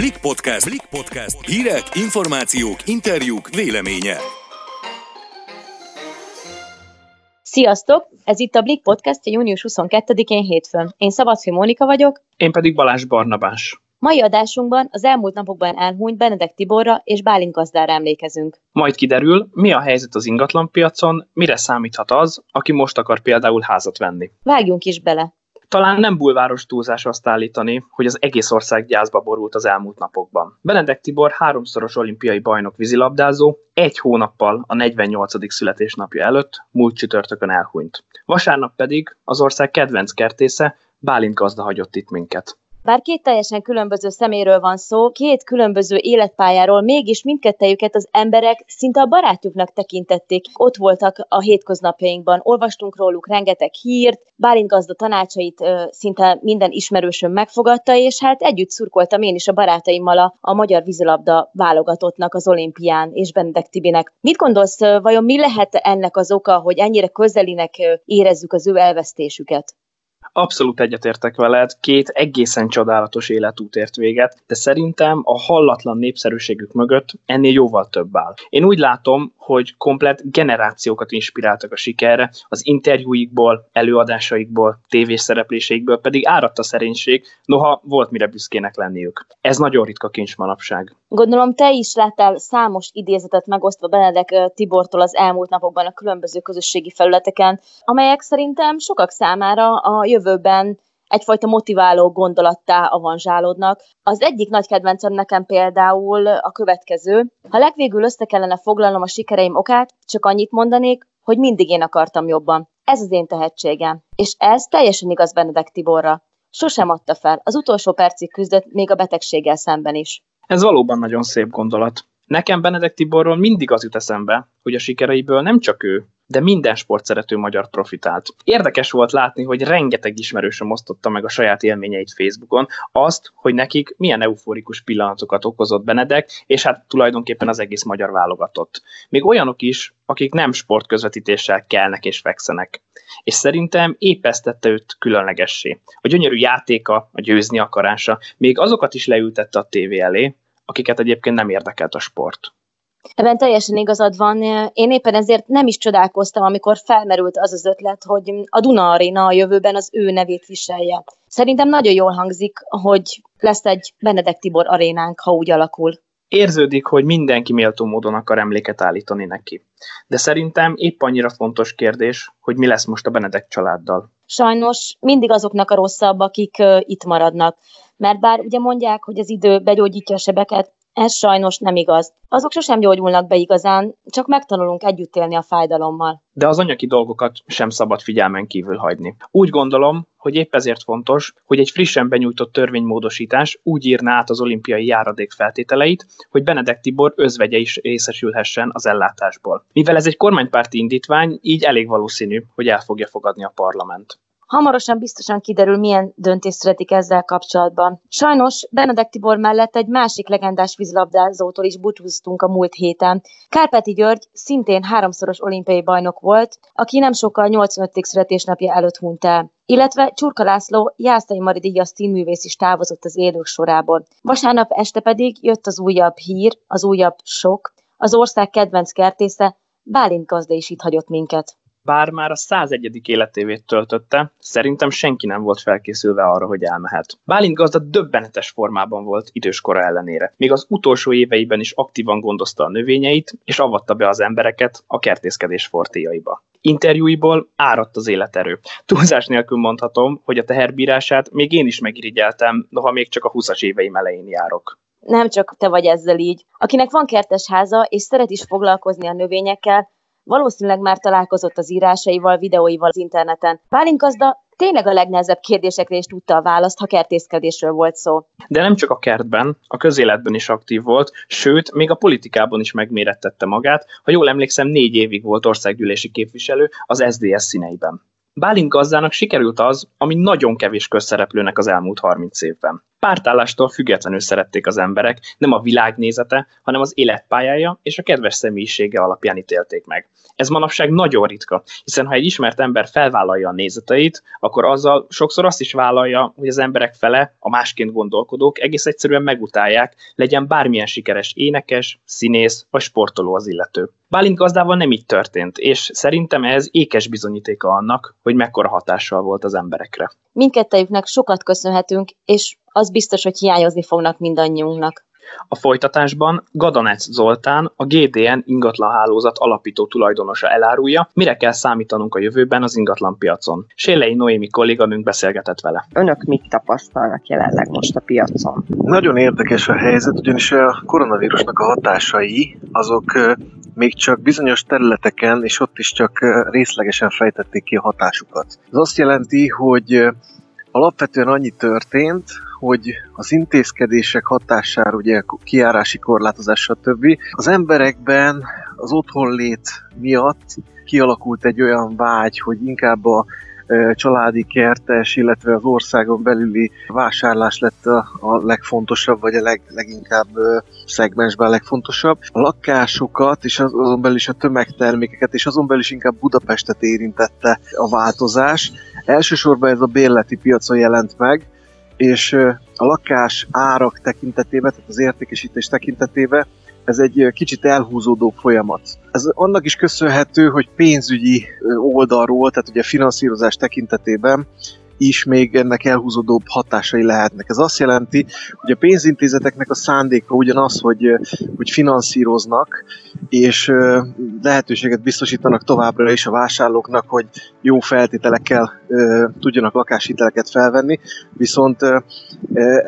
Blik Podcast. Blik Podcast. Hírek, információk, interjúk, véleménye. Sziasztok! Ez itt a Blik Podcast június 22-én hétfőn. Én Szabadfi Mónika vagyok. Én pedig Balázs Barnabás. Mai adásunkban az elmúlt napokban elhunyt Benedek Tiborra és Bálint gazdára emlékezünk. Majd kiderül, mi a helyzet az ingatlanpiacon, mire számíthat az, aki most akar például házat venni. Vágjunk is bele. Talán nem bulváros túlzás azt állítani, hogy az egész ország gyászba borult az elmúlt napokban. Benedek Tibor háromszoros olimpiai bajnok vízilabdázó, egy hónappal a 48. születésnapja előtt múlt csütörtökön elhunyt. Vasárnap pedig az ország kedvenc kertésze Bálint gazda hagyott itt minket. Bár két teljesen különböző szeméről van szó, két különböző életpályáról, mégis mindkettejüket az emberek szinte a barátjuknak tekintették. Ott voltak a hétköznapjainkban, olvastunk róluk rengeteg hírt, Bálint gazda tanácsait ö, szinte minden ismerősöm megfogadta, és hát együtt szurkoltam én is a barátaimmal a, a magyar vízilabda válogatottnak az olimpián és Benedek Tibinek. Mit gondolsz, vajon mi lehet ennek az oka, hogy ennyire közelinek érezzük az ő elvesztésüket? Abszolút egyetértek veled, két egészen csodálatos életút ért véget, de szerintem a hallatlan népszerűségük mögött ennél jóval több áll. Én úgy látom, hogy komplet generációkat inspiráltak a sikerre, az interjúikból, előadásaikból, tévés szerepléseikből pedig áradt a szerénység, noha volt mire büszkének lenniük. Ez nagyon ritka kincs manapság. Gondolom te is láttál számos idézetet megosztva Benedek Tibortól az elmúlt napokban a különböző közösségi felületeken, amelyek szerintem sokak számára a jövőben egyfajta motiváló gondolattá avanzsálódnak. Az egyik nagy kedvencem nekem például a következő. Ha legvégül össze kellene foglalnom a sikereim okát, csak annyit mondanék, hogy mindig én akartam jobban. Ez az én tehetségem. És ez teljesen igaz Benedek Tiborra. Sosem adta fel, az utolsó percig küzdött még a betegséggel szemben is. Ez valóban nagyon szép gondolat. Nekem Benedek Tiborról mindig az jut eszembe, hogy a sikereiből nem csak ő, de minden sportszerető magyar profitált. Érdekes volt látni, hogy rengeteg ismerősöm osztotta meg a saját élményeit Facebookon, azt, hogy nekik milyen euforikus pillanatokat okozott Benedek, és hát tulajdonképpen az egész magyar válogatott. Még olyanok is, akik nem sportközvetítéssel kelnek és fekszenek. És szerintem épp ezt tette őt különlegessé. A gyönyörű játéka, a győzni akarása, még azokat is leültette a tévé elé, akiket egyébként nem érdekelt a sport. Ebben teljesen igazad van. Én éppen ezért nem is csodálkoztam, amikor felmerült az az ötlet, hogy a Duna Arena a jövőben az ő nevét viselje. Szerintem nagyon jól hangzik, hogy lesz egy Benedek Tibor arénánk, ha úgy alakul. Érződik, hogy mindenki méltó módon akar emléket állítani neki. De szerintem épp annyira fontos kérdés, hogy mi lesz most a Benedek családdal. Sajnos mindig azoknak a rosszabb, akik itt maradnak. Mert bár ugye mondják, hogy az idő begyógyítja a sebeket, ez sajnos nem igaz. Azok sosem gyógyulnak be igazán, csak megtanulunk együtt élni a fájdalommal. De az anyagi dolgokat sem szabad figyelmen kívül hagyni. Úgy gondolom, hogy épp ezért fontos, hogy egy frissen benyújtott törvénymódosítás úgy írná át az olimpiai járadék feltételeit, hogy Benedek Tibor özvegye is részesülhessen az ellátásból. Mivel ez egy kormánypárti indítvány, így elég valószínű, hogy el fogja fogadni a parlament. Hamarosan biztosan kiderül, milyen döntés születik ezzel kapcsolatban. Sajnos Benedek Tibor mellett egy másik legendás vízlabdázótól is búcsúztunk a múlt héten. Kárpáti György szintén háromszoros olimpiai bajnok volt, aki nem sokkal 85. születésnapja előtt hunyt el illetve Csurka László Jászai Mari díjas színművész is távozott az élők sorából. Vasárnap este pedig jött az újabb hír, az újabb sok, az ország kedvenc kertésze Bálint gazda is itt hagyott minket bár már a 101. életévét töltötte, szerintem senki nem volt felkészülve arra, hogy elmehet. Bálint gazda döbbenetes formában volt időskora ellenére. Még az utolsó éveiben is aktívan gondozta a növényeit, és avatta be az embereket a kertészkedés fortéjaiba. Interjúiból áradt az életerő. Túlzás nélkül mondhatom, hogy a teherbírását még én is megirigyeltem, noha még csak a 20-as éveim elején járok nem csak te vagy ezzel így. Akinek van kertes háza, és szeret is foglalkozni a növényekkel, Valószínűleg már találkozott az írásaival, videóival az interneten. Bálint gazda tényleg a legnehezebb kérdésekre is tudta a választ, ha kertészkedésről volt szó. De nem csak a kertben, a közéletben is aktív volt, sőt, még a politikában is megmérettette magát. Ha jól emlékszem, négy évig volt országgyűlési képviselő az SDS színeiben. Bálint gazdának sikerült az, ami nagyon kevés közszereplőnek az elmúlt 30 évben. Pártállástól függetlenül szerették az emberek, nem a világnézete, hanem az életpályája és a kedves személyisége alapján ítélték meg. Ez manapság nagyon ritka, hiszen ha egy ismert ember felvállalja a nézeteit, akkor azzal sokszor azt is vállalja, hogy az emberek fele, a másként gondolkodók egész egyszerűen megutálják, legyen bármilyen sikeres énekes, színész vagy sportoló az illető. Bálint gazdával nem így történt, és szerintem ez ékes bizonyítéka annak, hogy mekkora hatással volt az emberekre. Mindkettejüknek sokat köszönhetünk, és az biztos, hogy hiányozni fognak mindannyiunknak. A folytatásban Gadanec Zoltán, a GDN ingatlanhálózat alapító tulajdonosa elárulja, mire kell számítanunk a jövőben az ingatlan piacon. Sélei Noémi kolléganőnk beszélgetett vele. Önök mit tapasztalnak jelenleg most a piacon? Nagyon érdekes a helyzet, ugyanis a koronavírusnak a hatásai azok még csak bizonyos területeken, és ott is csak részlegesen fejtették ki a hatásukat. Ez azt jelenti, hogy alapvetően annyi történt, hogy az intézkedések hatására, ugye kiárási korlátozás, stb. az emberekben az otthonlét miatt kialakult egy olyan vágy, hogy inkább a családi kertes, illetve az országon belüli vásárlás lett a, a legfontosabb, vagy a leg, leginkább szegmensben a legfontosabb. A lakásokat, és azon belül is a tömegtermékeket, és azon belül is inkább Budapestet érintette a változás. Elsősorban ez a bérleti piacon jelent meg, és a lakás árak tekintetében, tehát az értékesítés tekintetében ez egy kicsit elhúzódó folyamat. Ez annak is köszönhető, hogy pénzügyi oldalról, tehát ugye finanszírozás tekintetében is még ennek elhúzódóbb hatásai lehetnek. Ez azt jelenti, hogy a pénzintézeteknek a szándéka ugyanaz, hogy, hogy finanszíroznak, és lehetőséget biztosítanak továbbra is a vásárlóknak, hogy jó feltételekkel tudjanak lakáshiteleket felvenni, viszont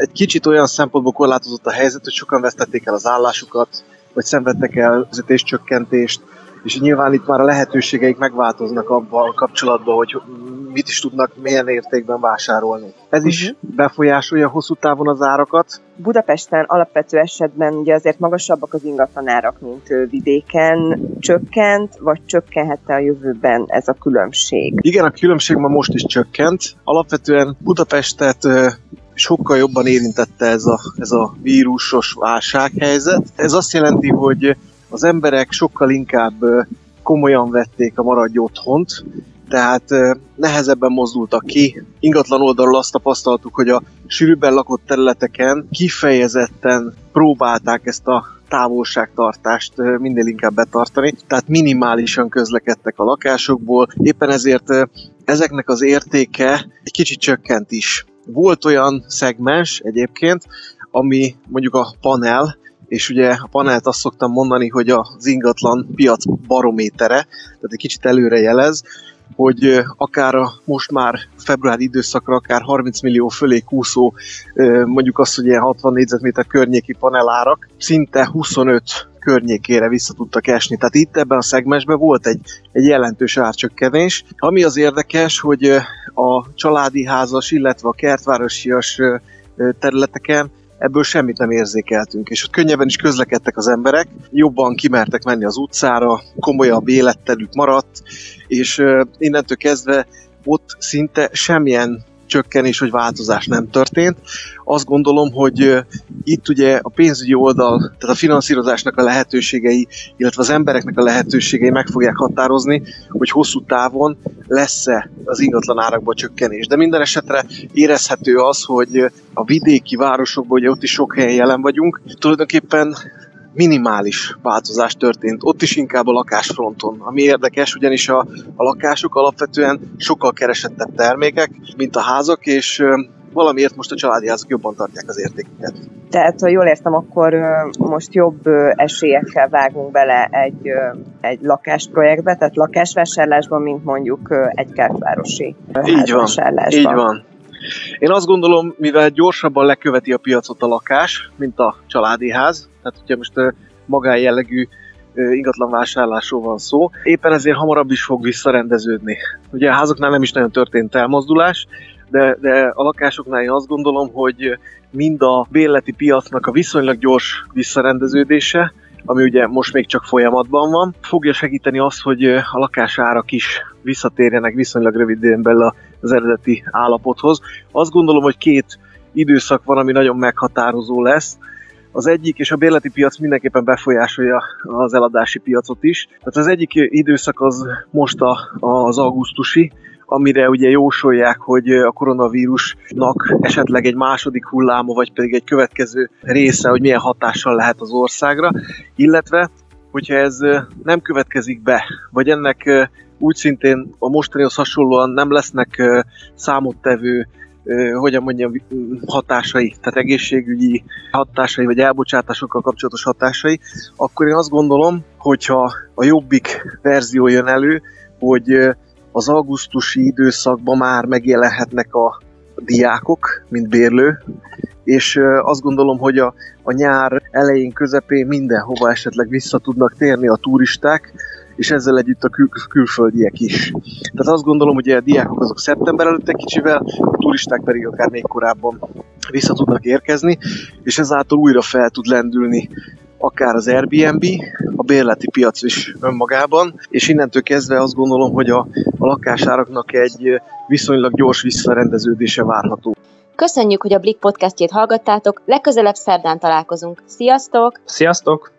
egy kicsit olyan szempontból korlátozott a helyzet, hogy sokan vesztették el az állásukat, vagy szenvedtek el fizetéscsökkentést, és nyilván itt már a lehetőségeik megváltoznak abban a kapcsolatban, hogy mit is tudnak milyen értékben vásárolni. Ez uh-huh. is mhm. befolyásolja hosszú távon az árakat. Budapesten alapvető esetben ugye azért magasabbak az ingatlanárak, mint vidéken. Csökkent, vagy csökkenhette a jövőben ez a különbség? Igen, a különbség ma most is csökkent. Alapvetően Budapestet sokkal jobban érintette ez a, ez a vírusos válsághelyzet. Ez azt jelenti, hogy az emberek sokkal inkább komolyan vették a maradj otthont, tehát nehezebben mozdultak ki. Ingatlan oldalról azt tapasztaltuk, hogy a sűrűbben lakott területeken kifejezetten próbálták ezt a távolságtartást minél inkább betartani, tehát minimálisan közlekedtek a lakásokból, éppen ezért ezeknek az értéke egy kicsit csökkent is. Volt olyan szegmens egyébként, ami mondjuk a panel, és ugye a panelt azt szoktam mondani, hogy az ingatlan piac barométere, tehát egy kicsit előre jelez, hogy akár a most már februári időszakra akár 30 millió fölé kúszó, mondjuk azt, hogy ilyen 60 négyzetméter környéki panelárak szinte 25 környékére vissza tudtak esni. Tehát itt ebben a szegmensben volt egy, egy jelentős árcsökkenés. Ami az érdekes, hogy a családi házas, illetve a kertvárosias területeken ebből semmit nem érzékeltünk, és ott könnyebben is közlekedtek az emberek, jobban kimertek menni az utcára, komolyabb életterük maradt, és innentől kezdve ott szinte semmilyen csökkenés vagy változás nem történt. Azt gondolom, hogy itt ugye a pénzügyi oldal, tehát a finanszírozásnak a lehetőségei, illetve az embereknek a lehetőségei meg fogják határozni, hogy hosszú távon lesz-e az ingatlan árakban csökkenés. De minden esetre érezhető az, hogy a vidéki városokban, ugye ott is sok helyen jelen vagyunk, tulajdonképpen minimális változás történt, ott is inkább a lakásfronton. Ami érdekes, ugyanis a, a lakások alapvetően sokkal keresettebb termékek, mint a házak, és valamiért most a családi házak jobban tartják az értéküket. Tehát, ha jól értem, akkor most jobb esélyekkel vágunk bele egy, egy lakásprojektbe, tehát lakásvásárlásban, mint mondjuk egy kertvárosi így van, így van. Én azt gondolom, mivel gyorsabban leköveti a piacot a lakás, mint a családi ház, tehát ugye most magájellegű ingatlan vásárlásról van szó, éppen ezért hamarabb is fog visszarendeződni. Ugye a házaknál nem is nagyon történt elmozdulás, de, de a lakásoknál én azt gondolom, hogy mind a bérleti piacnak a viszonylag gyors visszarendeződése, ami ugye most még csak folyamatban van, fogja segíteni azt, hogy a lakásárak is visszatérjenek viszonylag rövid időn belül az eredeti állapothoz. Azt gondolom, hogy két időszak van, ami nagyon meghatározó lesz. Az egyik, és a bérleti piac mindenképpen befolyásolja az eladási piacot is. Tehát az egyik időszak az most a, az augusztusi, amire ugye jósolják, hogy a koronavírusnak esetleg egy második hulláma, vagy pedig egy következő része, hogy milyen hatással lehet az országra, illetve hogyha ez nem következik be, vagy ennek úgy szintén a mostanihoz hasonlóan nem lesznek számottevő hogyan mondjam, hatásai, tehát egészségügyi hatásai, vagy elbocsátásokkal kapcsolatos hatásai, akkor én azt gondolom, hogyha a jobbik verzió jön elő, hogy az augusztusi időszakban már megjelenhetnek a diákok, mint bérlő, és azt gondolom, hogy a, a nyár elején, közepén mindenhova esetleg vissza tudnak térni a turisták, és ezzel együtt a kül- külföldiek is. Tehát azt gondolom, hogy a diákok azok szeptember előtt egy kicsivel, a turisták pedig akár még korábban vissza tudnak érkezni, és ezáltal újra fel tud lendülni akár az Airbnb, a bérleti piac is önmagában, és innentől kezdve azt gondolom, hogy a, a lakásáraknak egy viszonylag gyors visszarendeződése várható. Köszönjük, hogy a Blik podcastjét hallgattátok, legközelebb szerdán találkozunk. Sziasztok! Sziasztok!